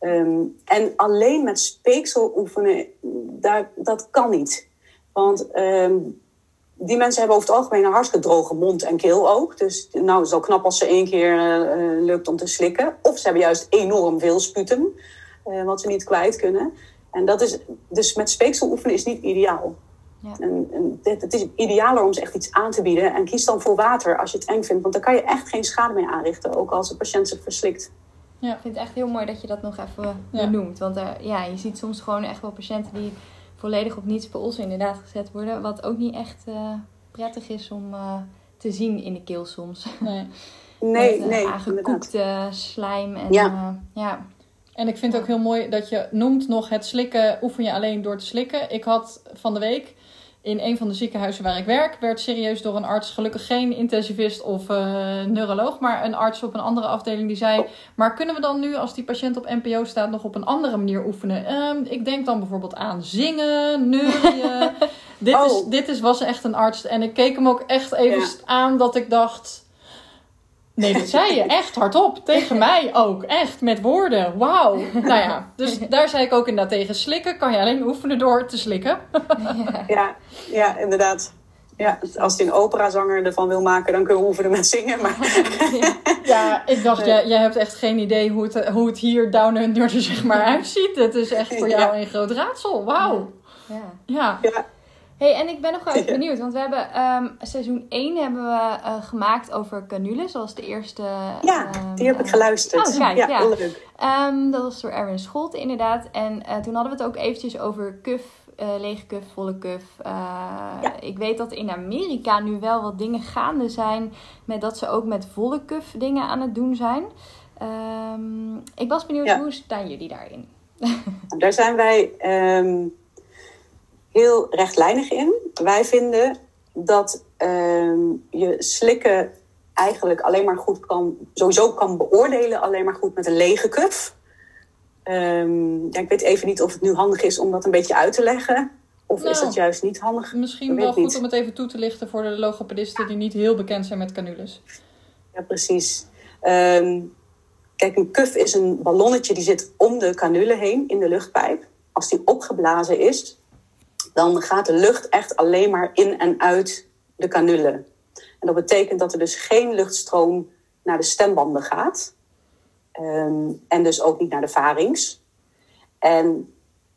Um, en alleen met speeksel oefenen, daar, dat kan niet. Want um, die mensen hebben over het algemeen een hartstikke droge mond en keel ook. Dus nou, het is al knap als ze één keer uh, lukt om te slikken. Of ze hebben juist enorm veel sputum, uh, wat ze niet kwijt kunnen. En dat is, dus met speeksel oefenen is niet ideaal. Ja. En, en het, het is idealer om ze echt iets aan te bieden. En kies dan voor water als je het eng vindt. Want dan kan je echt geen schade mee aanrichten. Ook als de patiënt zich verslikt. Ja. Ik vind het echt heel mooi dat je dat nog even ja. benoemt. Want uh, ja, je ziet soms gewoon echt wel patiënten die volledig op niets per os inderdaad gezet worden. Wat ook niet echt uh, prettig is om uh, te zien in de keel soms. Nee, nee. Met, nee aangekoekte slijm. En, ja. ja. En ik vind het ook heel mooi dat je noemt nog het slikken, oefen je alleen door te slikken. Ik had van de week in een van de ziekenhuizen waar ik werk, werd serieus door een arts, gelukkig geen intensivist of uh, neuroloog, maar een arts op een andere afdeling die zei: Maar kunnen we dan nu, als die patiënt op NPO staat, nog op een andere manier oefenen? Ehm, ik denk dan bijvoorbeeld aan zingen, neurien. dit, is, oh. dit is, was echt een arts. En ik keek hem ook echt even aan dat ik dacht. Nee, dat zei je echt hardop. Tegen mij ook. Echt, met woorden. Wauw. Nou ja, dus daar zei ik ook inderdaad tegen. Slikken kan je alleen oefenen door te slikken. Ja, ja inderdaad. Ja, als je een operazanger ervan wil maken, dan kun je oefenen met zingen. Maar... Ja, ik dacht, jij, jij hebt echt geen idee hoe het, hoe het hier down under er zeg maar uitziet. Het is echt voor jou een groot raadsel. Wauw. Ja. ja. ja hey, en ik ben nog wel even benieuwd, want we hebben um, seizoen 1 hebben we uh, gemaakt over canules, zoals de eerste. Ja, um, die heb ik geluisterd. Oh, kijk, ja, ja. leuk. Um, dat was door Erwin Scholt inderdaad. En uh, toen hadden we het ook eventjes over kuf, uh, lege kuf, volle kuf. Ja. Ik weet dat in Amerika nu wel wat dingen gaande zijn met dat ze ook met volle kuf dingen aan het doen zijn. ik was benieuwd, hoe staan jullie daarin? Daar zijn wij heel rechtlijnig in. Wij vinden dat ehm, je slikken eigenlijk alleen maar goed kan, sowieso kan beoordelen, alleen maar goed met een lege kuf. Um, ja, ik weet even niet of het nu handig is om dat een beetje uit te leggen. Of is dat nou, juist niet handig? Misschien wel goed om het even toe te lichten voor de logopedisten die niet heel bekend zijn met canules. Ja, precies. Ehm, kijk, een kuf is een ballonnetje die zit om de canule heen in de luchtpijp. Als die opgeblazen is, dan gaat de lucht echt alleen maar in en uit de canule. En dat betekent dat er dus geen luchtstroom naar de stembanden gaat. Ehm, en dus ook niet naar de varings. En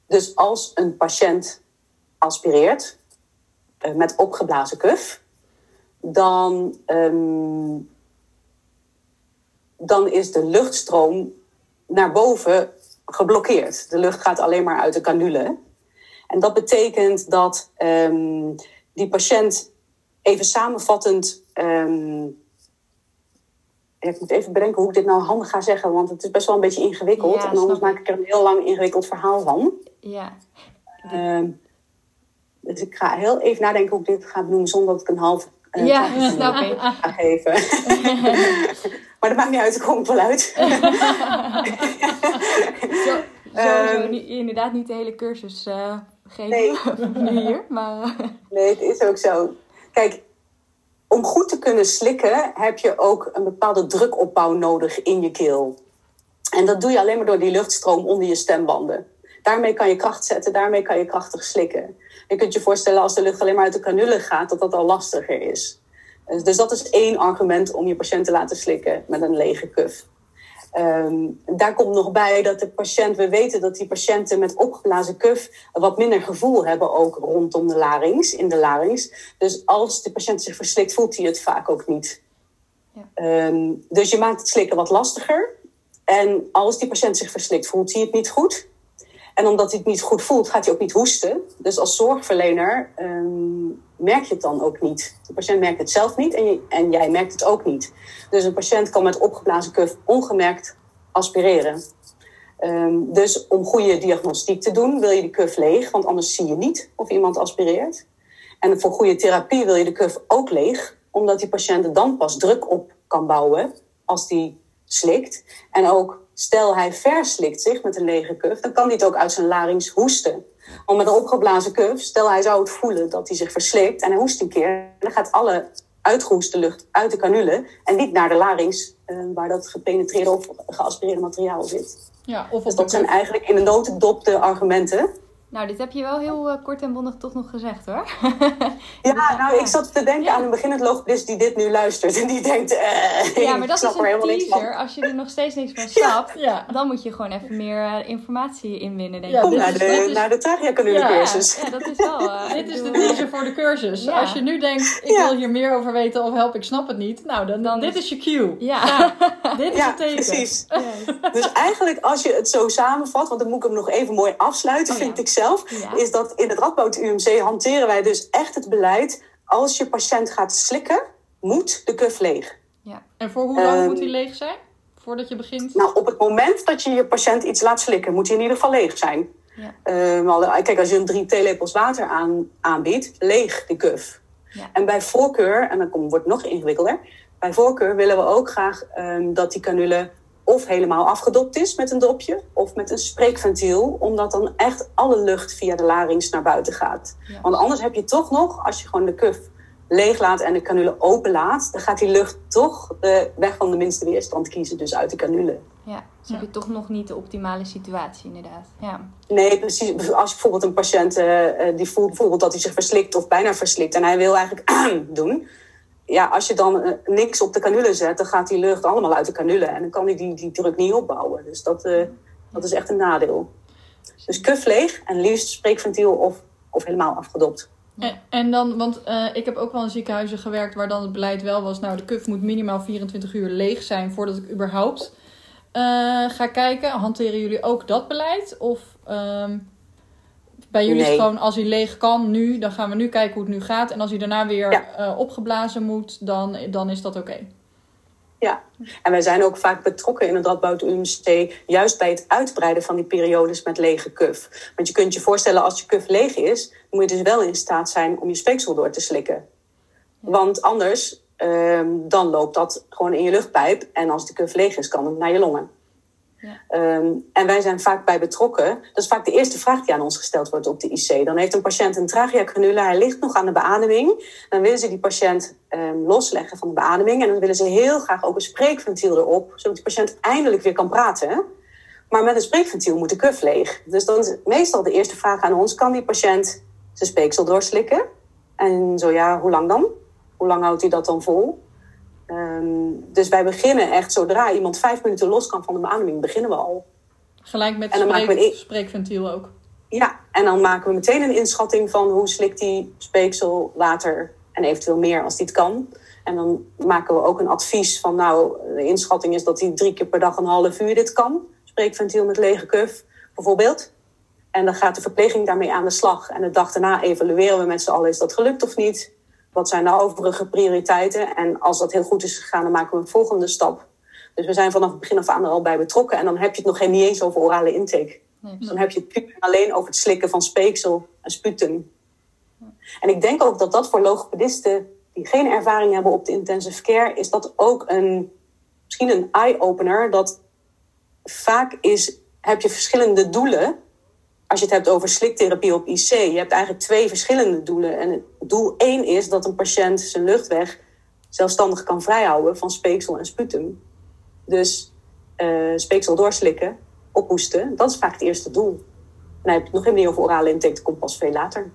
dus als een patiënt aspireert uh, met opgeblazen kuf, dan, ehm, dan is de luchtstroom naar boven geblokkeerd. De lucht gaat alleen maar uit de canule. En dat betekent dat um, die patiënt even samenvattend. Um, ik moet even bedenken hoe ik dit nou handig ga zeggen, want het is best wel een beetje ingewikkeld. en anders maak ik er een heel lang ingewikkeld verhaal van. Ja. Um, dus ik ga heel even nadenken hoe ik dit ga benoemen zonder dat ik een half uh, ja, snap ik. ga geven. maar dat maakt niet uit, ik kom wel uit. zo, zo, inderdaad niet de hele cursus uh, nee. hier. Maar... Eh. Nee, het is ook zo. Kijk, om goed te kunnen slikken heb je ook een bepaalde drukopbouw nodig in je keel. En dat doe je alleen maar door die luchtstroom onder je stembanden. Daarmee kan je kracht zetten, daarmee kan je krachtig slikken. Je kunt je voorstellen als de lucht alleen maar uit de canule gaat, dat dat al lastiger is. Dus dat is één argument om je patiënt te laten slikken met een lege kuf. Um, daar komt nog bij dat de patiënt, we weten dat die patiënten met opgeblazen kuf wat minder gevoel hebben ook rondom de larynx, in de larynx. Dus als de patiënt zich verslikt, voelt hij het vaak ook niet. Ja. Um, dus je maakt het slikken wat lastiger. En als die patiënt zich verslikt, voelt hij het niet goed. En omdat hij het niet goed voelt, gaat hij ook niet hoesten. Dus als zorgverlener um, merk je het dan ook niet. De patiënt merkt het zelf niet en, en jij merkt het ook niet. Dus een patiënt kan met opgeblazen kuf ongemerkt aspireren. Um, dus om goede diagnostiek te doen, wil je de kuf leeg, want anders zie je niet of iemand aspireert. En voor goede therapie wil je de kuf ook leeg, omdat die patiënt er dan pas druk op kan bouwen als die slikt. En ook stel hij verslikt zich met een lege kuf, dan kan hij het ook uit zijn larynx hoesten. Want met een opgeblazen kuf, stel hij zou het voelen dat hij zich verslikt en hij hoest een keer, dan gaat alle uitgehoeste lucht uit de canule en niet naar de larynx, uh, waar dat gepenetreerde of geaspireerde materiaal zit. Ja, of dus dat zijn eigenlijk in de notendop de argumenten. Nou, dit heb je wel heel uh, kort en bondig toch nog gezegd hoor. ja, nou, ik zat te denken aan een beginnend logopedist die dit nu luistert. En die denkt, uh, Ja, maar dat is een teaser. Als je er nog steeds niks van snapt, ja. dan moet je gewoon even meer uh, informatie inwinnen. Denk ik. Ja, Kom naar, de, naar de Tragia ja, cursus. Ja, dat is wel... dit is de teaser voor de cursus. Als je nu denkt, ik wil hier meer over weten of help, ik snap het niet. Nou, dan, dan dit is je cue. Ja, dit is het teken. precies. Dus eigenlijk als je het zo samenvat, want dan moet ik hem nog even mooi afsluiten, oh, vind ik zelf is dat in het Radboud UMC hanteren wij dus echt het beleid... als je patiënt gaat slikken, moet de kuf leeg. Ja. En voor hoe lang um, moet hij leeg zijn? Voordat je begint? Nou, op het moment dat je je patiënt iets laat slikken, moet hij in ieder geval leeg zijn. Ja. kijk, als je hem drie theelepels water aan, aanbiedt, leeg de kuf. Ja. En bij voorkeur, en dan wordt het nog ingewikkelder, bij voorkeur willen we ook graag um, dat die canule of helemaal afgedopt is met een dopje of met een spreekventiel, omdat dan echt alle lucht via de larynx naar buiten gaat. Want anders heb je toch nog, als je gewoon de kuf leeg laat en de canule open laat, dan gaat die lucht toch de weg van de minste weerstand kiezen, dus uit de canule. Ja, dus heb je toch nog niet de optimale situatie, inderdaad. Ja. Nee, precies. Als je bijvoorbeeld een patiënt uh, die voelt bijvoorbeeld dat hij zich verslikt of bijna verslikt en hij wil eigenlijk doen, ja, als je dan uh, niks op de canule zet, dan gaat die lucht allemaal uit de canule en dan kan hij die, die druk niet opbouwen. Dus dat, uh, dat is echt een nadeel. Dus kuf leeg en liefst spreekventiel of, of helemaal afgedopt. En, en, dan, want uh, ik heb ook wel in ziekenhuizen gewerkt waar dan het beleid wel was, nou de kuf moet minimaal 24 uur leeg zijn voordat ik überhaupt ga kijken. Hanteren jullie ook dat beleid? Of um, bij jullie nee. is gewoon als hij leeg kan nu, dan gaan we nu kijken hoe het nu gaat. En als hij daarna weer ja. uh, opgeblazen moet, dan, dan is dat oké. Okay. Ja, en wij zijn ook vaak betrokken in het Radboud UMC, juist bij het uitbreiden van die periodes met lege kuf. Want je kunt je voorstellen, als je kuf leeg is, dan moet je dus wel in staat zijn om je speeksel door te slikken. Want anders, uh, dan loopt dat gewoon in je luchtpijp. En als de kuf leeg is, kan het naar je longen. Um, en wij zijn vaak bij betrokken. Dat is vaak de eerste vraag die aan ons gesteld wordt op de IC. Dan heeft een patiënt een tracheacrenule, hij ligt nog aan de beademing. Dan willen ze die patiënt um, losleggen van de beademing. En dan willen ze heel graag ook een spreekventiel erop, zodat die patiënt eindelijk weer kan praten. Maar met een spreekventiel moet de kuf leeg. Dus dan is meestal de eerste vraag aan ons: kan die patiënt zijn speeksel doorslikken? En zo ja, hoe lang dan? Hoe lang houdt hij dat dan vol? Um, dus wij beginnen echt, zodra iemand vijf minuten los kan van de beademing, beginnen we al. Gelijk met spreek, we spreekventiel ook. Ja, en dan maken we meteen een inschatting van hoe slikt die speeksel water en eventueel meer als die het kan. En dan maken we ook een advies van, nou, de inschatting is dat hij drie keer per dag een half uur dit kan. Spreekventiel met lege kuf, bijvoorbeeld. En dan gaat de verpleging daarmee aan de slag. En de dag daarna evalueren we met z'n allen, is dat gelukt of niet? Wat zijn de overige prioriteiten? En als dat heel goed is gegaan, dan maken we een volgende stap. Dus we zijn vanaf het begin af aan er al bij betrokken. En dan heb je het nog geen, niet eens over orale intake. Nee, dus dan heb je het puur alleen over het slikken van speeksel en sputum. En ik denk ook dat dat voor logopedisten die geen ervaring hebben op de intensive care, is dat ook een, misschien een eye-opener. Dat vaak is, heb je verschillende doelen als je het hebt over sliktherapie op IC, je hebt eigenlijk twee verschillende doelen. En doel één is dat een patiënt zijn luchtweg zelfstandig kan vrijhouden van speeksel en sputum. Dus uh, speeksel doorslikken, ophoesten, dat is vaak het eerste doel. En heb je het nog helemaal niet over orale intake, dat komt pas veel later.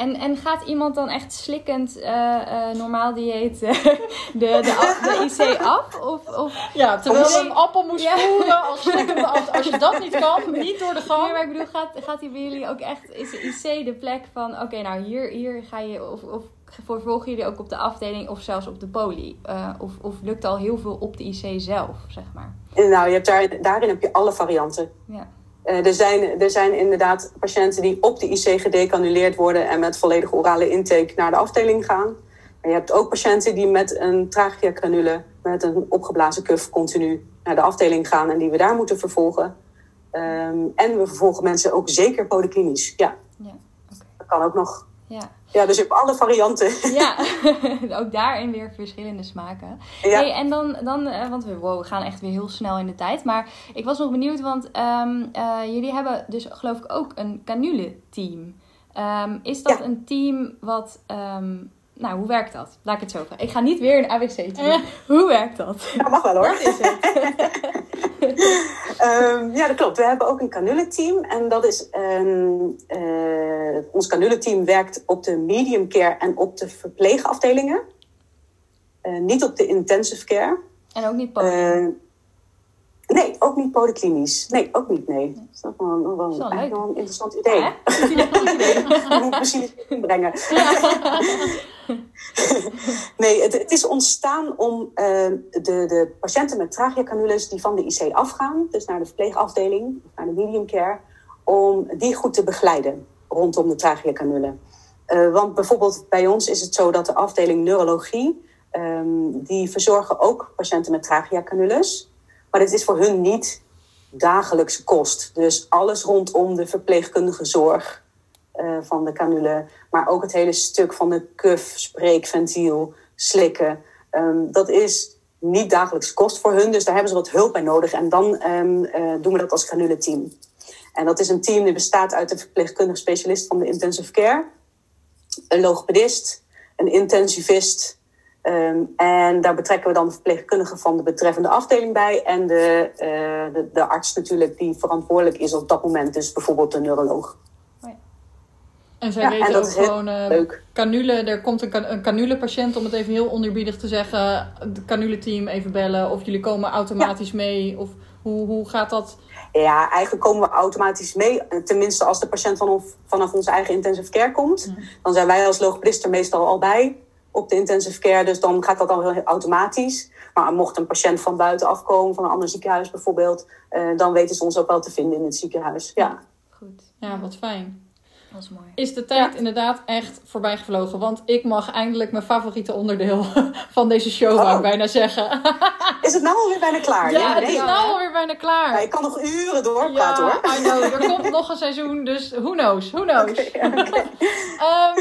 En, en gaat iemand dan echt slikkend uh, uh, normaal dieet uh, de, de, de, IC af? Of, of, ja, terwijl je een appel moest ja. voeren als, als, als je dat niet kan, niet door de gang. Nee, maar ik bedoel, gaat, gaat die bij jullie ook echt, is de IC de plek van, oké, okay, nou hier, hier ga je, of, of vervolgen jullie ook op de afdeling of zelfs op de poli? of, of lukt al heel veel op de IC zelf, zeg maar? Nou, je hebt daar, daarin heb je alle varianten. Ja. Uh, er, zijn, er zijn inderdaad patiënten die op de IC gedecanuleerd worden en met volledige orale intake naar de afdeling gaan. Maar je hebt ook patiënten die met een tracheacranule, met een opgeblazen kuf, continu naar de afdeling gaan en die we daar moeten vervolgen. Um, en we vervolgen mensen ook zeker polyklinisch. Ja, ja okay. dat kan ook nog. Ja. Ja, dus je hebt alle varianten. Ja, ook daarin weer verschillende smaken. Ja. Hey, en dan, dan uh, want we, wow, we gaan echt weer heel snel in de tijd. Maar ik was nog benieuwd, want um, uh, jullie hebben dus geloof ik ook een canule-team. Um, is dat ja. een team wat... Um, nou, hoe werkt dat? Laat ik het zo vragen. Ik ga niet weer een ABC-team. Eh. Hoe werkt dat? Ja, mag wel hoor. Is het? um, ja, dat klopt. We hebben ook een canule-team. En dat is... Um, uh, ons canule-team werkt op de medium care en op de verpleegafdelingen. Uh, niet op de intensive care. En ook niet polyklinisch? Uh, nee, ook niet polyklinisch. Nee, ook niet, nee. Dat is wel, wel, wel, wel een interessant idee. Ja, moet misschien eens inbrengen. nee, het, is ontstaan om uh, de, de patiënten met tracheacanules die van de IC afgaan, dus naar de verpleegafdeling, naar de medium care, om die goed te begeleiden rondom de tracheacanule. Uh, want bijvoorbeeld bij ons is het zo dat de afdeling neurologie, um, die verzorgen ook patiënten met tracheacanules. Maar het is voor hun niet dagelijkse kost. Dus alles rondom de verpleegkundige zorg eh, van de canule. Maar ook het hele stuk van de kuf, spreekventiel, slikken. Ehm, dat is niet dagelijks kost voor hun, dus daar hebben ze wat hulp bij nodig. En dan ehm, eh, doen we dat als canule-team. En dat is een team die bestaat uit een verpleegkundige specialist van de intensive care, een logopedist, een intensivist. Ehm, en daar betrekken we dan de verpleegkundige van de betreffende afdeling bij. En de, uh, de, de, arts natuurlijk die verantwoordelijk is op dat moment. Dus bijvoorbeeld de neuroloog. En zij weten ook gewoon, uh, canule, er komt een, een canule-patiënt, om het even heel oneerbiedig te zeggen, het canule-team even bellen. Of jullie komen automatisch mee. Of hoe, hoe gaat dat? Ja, eigenlijk komen we automatisch mee. Tenminste, als de patiënt vanaf, vanaf onze eigen intensive care komt. Mm. Dan zijn wij als logopedist er meestal al bij op de intensive care. Dus dan gaat dat al heel automatisch. Maar mocht een patiënt van buiten afkomen, van een ander ziekenhuis bijvoorbeeld, uh, dan weten ze ons ook wel te vinden in het ziekenhuis. Ja, goed. Ja, wat fijn. Dat is mooi. Is de tijd inderdaad echt voorbij gevlogen? Want ik mag eindelijk mijn favoriete onderdeel van deze show, oh. ik bijna zeggen. Is het nou alweer bijna klaar? Ja, ja het is nou alweer bijna klaar. Ja, ik kan nog uren doorpraten ja, hoor. I know. Er komt nog een seizoen, dus who knows, who knows. Okay,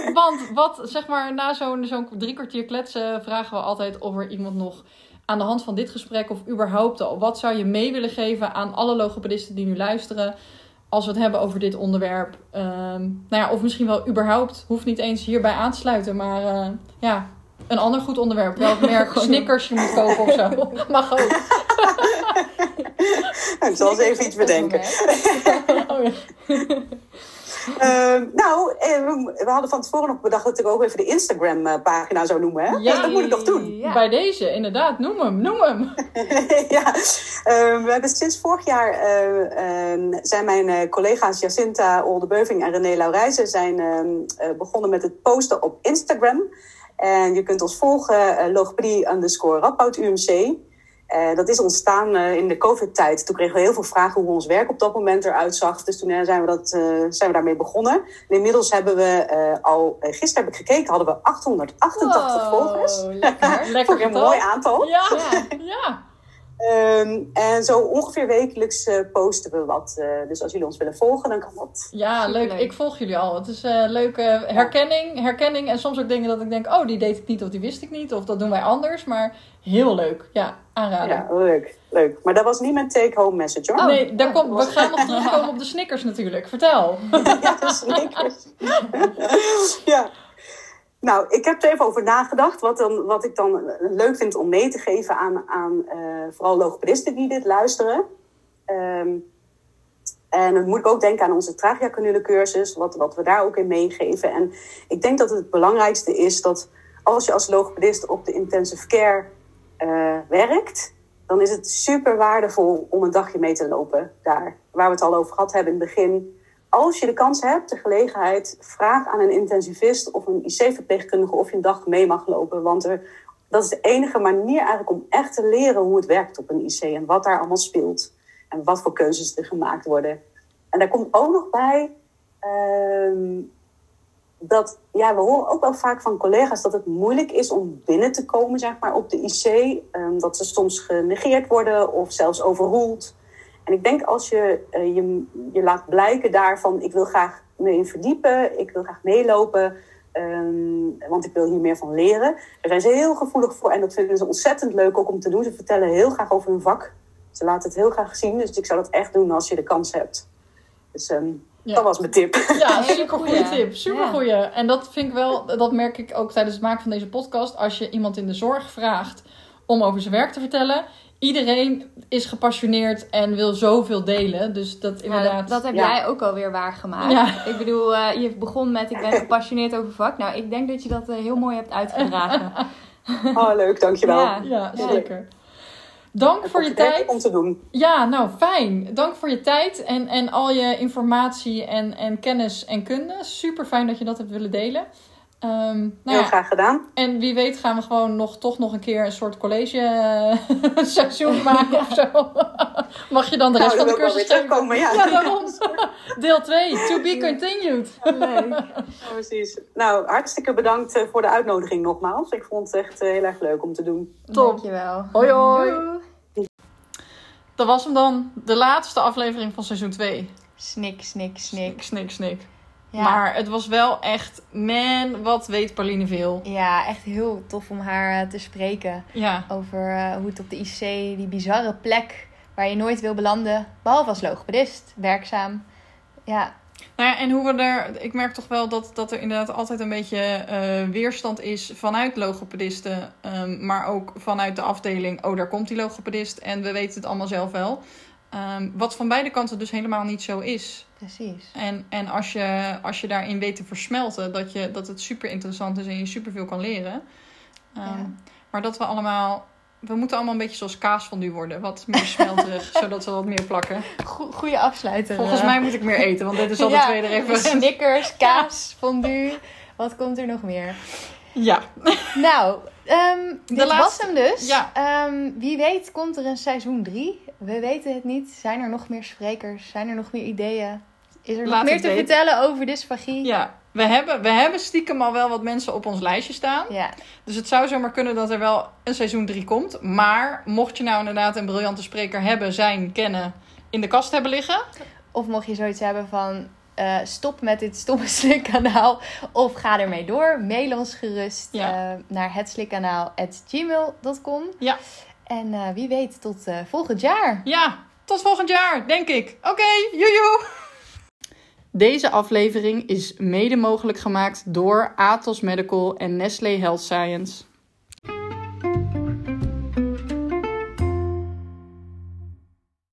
um, want wat, zeg maar, na zo'n zo'n drie kwartier kletsen vragen we altijd of er iemand nog aan de hand van dit gesprek of überhaupt al, wat zou je mee willen geven aan alle logopedisten die nu luisteren? Als we het hebben over dit onderwerp. Ehm, nou ja, of misschien wel überhaupt, hoeft niet eens hierbij aan te sluiten. Maar uh, ja, een ander goed onderwerp. Welk merk Snickers je moet kopen of zo. Mag ook. ik zal eens even iets bedenken. Uh, nou, eh, we hadden van tevoren nog bedacht dat ik ook even de Instagram-pagina zou noemen. Hè? Ja, dat moet ik nog doen. Ja. Bij deze, inderdaad. Noem hem, noem hem. ja, uh, we hebben sinds vorig jaar uh, zijn mijn collega's Jacinta Oldebeuving en René Laurijzen zijn ehm, begonnen met het posten op Instagram. En je kunt ons volgen, logopedie underscore UMC. Uh, dat is ontstaan uh, in de COVID-tijd. Toen kregen we heel veel vragen hoe ons werk op dat moment eruit zag. Dus toen uh, zijn, we dat, zijn we daarmee begonnen. En inmiddels hebben we al, gisteren heb ik gekeken, hadden we 888 wow, volgers. Lekker, lekker een mooi aantal. Ja, ja. Um, en zo ongeveer wekelijks uh, posten we wat. Uh, dus als jullie ons willen volgen, dan kan dat. Ja, leuk. Ik volg jullie al. Het is uh, leuke herkenning, herkenning. En soms ook dingen dat ik denk, oh, die deed ik niet of die wist ik niet. Of dat doen wij anders. Maar heel leuk. Ja, aanraden. Ja, leuk. Leuk. Maar dat was niet mijn take-home message hoor. Oh, nee, daar komt, we gaan nog terugkomen op de Snickers natuurlijk. Vertel. ja, de Snickers. ja. Nou, ik heb er even over nagedacht. Wat, dan, wat ik dan leuk vind om mee te geven aan, aan uh, vooral logopedisten die dit luisteren. Um, en dan moet ik ook denken aan onze tracheacanule cursus, wat, wat we daar ook in meegeven. En ik denk dat het belangrijkste is dat als je als logopedist op de intensive care uh, werkt, dan is het super waardevol om een dagje mee te lopen daar. Waar we het al over gehad hebben in het begin als je de kans hebt, de gelegenheid, vraag aan een intensivist of een IC-verpleegkundige of je een dag mee mag lopen. Want er, dat is de enige manier eigenlijk om echt te leren hoe het werkt op een IC en wat daar allemaal speelt. En wat voor keuzes er gemaakt worden. En daar komt ook nog bij uh, dat, ja, we horen ook wel vaak van collega's dat het moeilijk is om binnen te komen, zeg maar, op de IC. Ehm, dat ze soms genegeerd worden of zelfs overroeld. En ik denk als je, uh, je je laat blijken daarvan, ik wil graag me in verdiepen, ik wil graag meelopen, um, want ik wil hier meer van leren. Daar zijn ze heel gevoelig voor en dat vinden ze ontzettend leuk ook om te doen. Ze vertellen heel graag over hun vak. Ze laten het heel graag zien, dus ik zou dat echt doen als je de kans hebt. Dus um, ja. dat was mijn tip. Ja, super goede tip. Super goede. En dat vind ik wel, dat merk ik ook tijdens het maken van deze podcast. Als je iemand in de zorg vraagt om over zijn werk te vertellen iedereen is gepassioneerd en wil zoveel delen. Dus dat inderdaad... dat, heb jij ook alweer waargemaakt. Ja. Ik bedoel, uh, je begon met ik ben gepassioneerd over vak. Nou, ik denk dat je dat uh, heel mooi hebt uitgedragen. oh, leuk. Dankjewel. Ja, ja zeker. Dank voor je tijd. Om te doen. Ja, nou fijn. Dank voor je tijd en, en al je informatie en, en kennis en kunde. Super fijn dat je dat hebt willen delen. Um, nou Heel graag gedaan. En wie weet gaan we gewoon nog, toch nog een keer een soort college uh, seizoen maken of zo. Mag je dan de rest nou, van de cursus terugkomen? Ja, ja daarom. Deel 2, to be continued. Leuk. Ja, precies. Nou, hartstikke bedankt eh, voor de uitnodiging nogmaals. Ik vond het echt uh, heel erg leuk om te doen. Top. Dankjewel. Hoi hoi. Dat was hem dan. De laatste aflevering van seizoen 2. Snik, snik, snik. Snik, snik. Ja. Maar het was wel echt, man, wat weet Pauline veel. ja, echt heel tof om haar eh, te spreken. Ja, Over eh, hoe het op de IC, die bizarre plek waar je nooit wil belanden. Behalve als logopedist, werkzaam. Ja, Nou ja, en hoe we er. Ik merk toch wel dat, dat er inderdaad altijd een beetje eh, weerstand is vanuit logopedisten. ehm, maar ook vanuit de afdeling. Oh, daar komt die logopedist. En we weten het allemaal zelf wel. Ehm, wat van beide kanten dus helemaal niet zo is. precies. En, en als, je, als je daarin weet te versmelten, dat, je, dat het super interessant is en je super veel kan leren. Ehm, Ja. Maar dat we allemaal. We moeten allemaal een beetje zoals kaasfondue worden. Wat meer smelterig, zodat we wat meer plakken. Go- goeie afsluiter. Volgens eh. mij moet ik meer eten, want dit is al de Ja, tweede referentie. Snickers, kaas, fondue. Wat komt er nog meer? Ja, Nou, ehm dit was laatste- hem dus. Ja. Ehm, wie weet komt er een seizoen 3. We weten het niet. Zijn er nog meer sprekers? Zijn er nog meer ideeën? Is er Laat nog meer te weten. vertellen over dysfagie? ja. We, hebben, we hebben stiekem al wel wat mensen op ons lijstje staan. Ja. Dus het zou zomaar kunnen dat er wel een seizoen 3 komt. Maar mocht je nou inderdaad een briljante spreker hebben, zijn, kennen, in de kast hebben liggen. Of mocht je zoiets hebben van... eh, stop met dit stomme slikkanaal. Of ga ermee door. Mail ons gerust Ja. eh, naar hetslikkanaal.gmail.com. Ja. En eh, wie weet tot eh, volgend jaar. Ja, tot volgend jaar, denk ik. Oké, joejoe! Deze aflevering is mede mogelijk gemaakt door Atos Medical en Nestlé Health Science.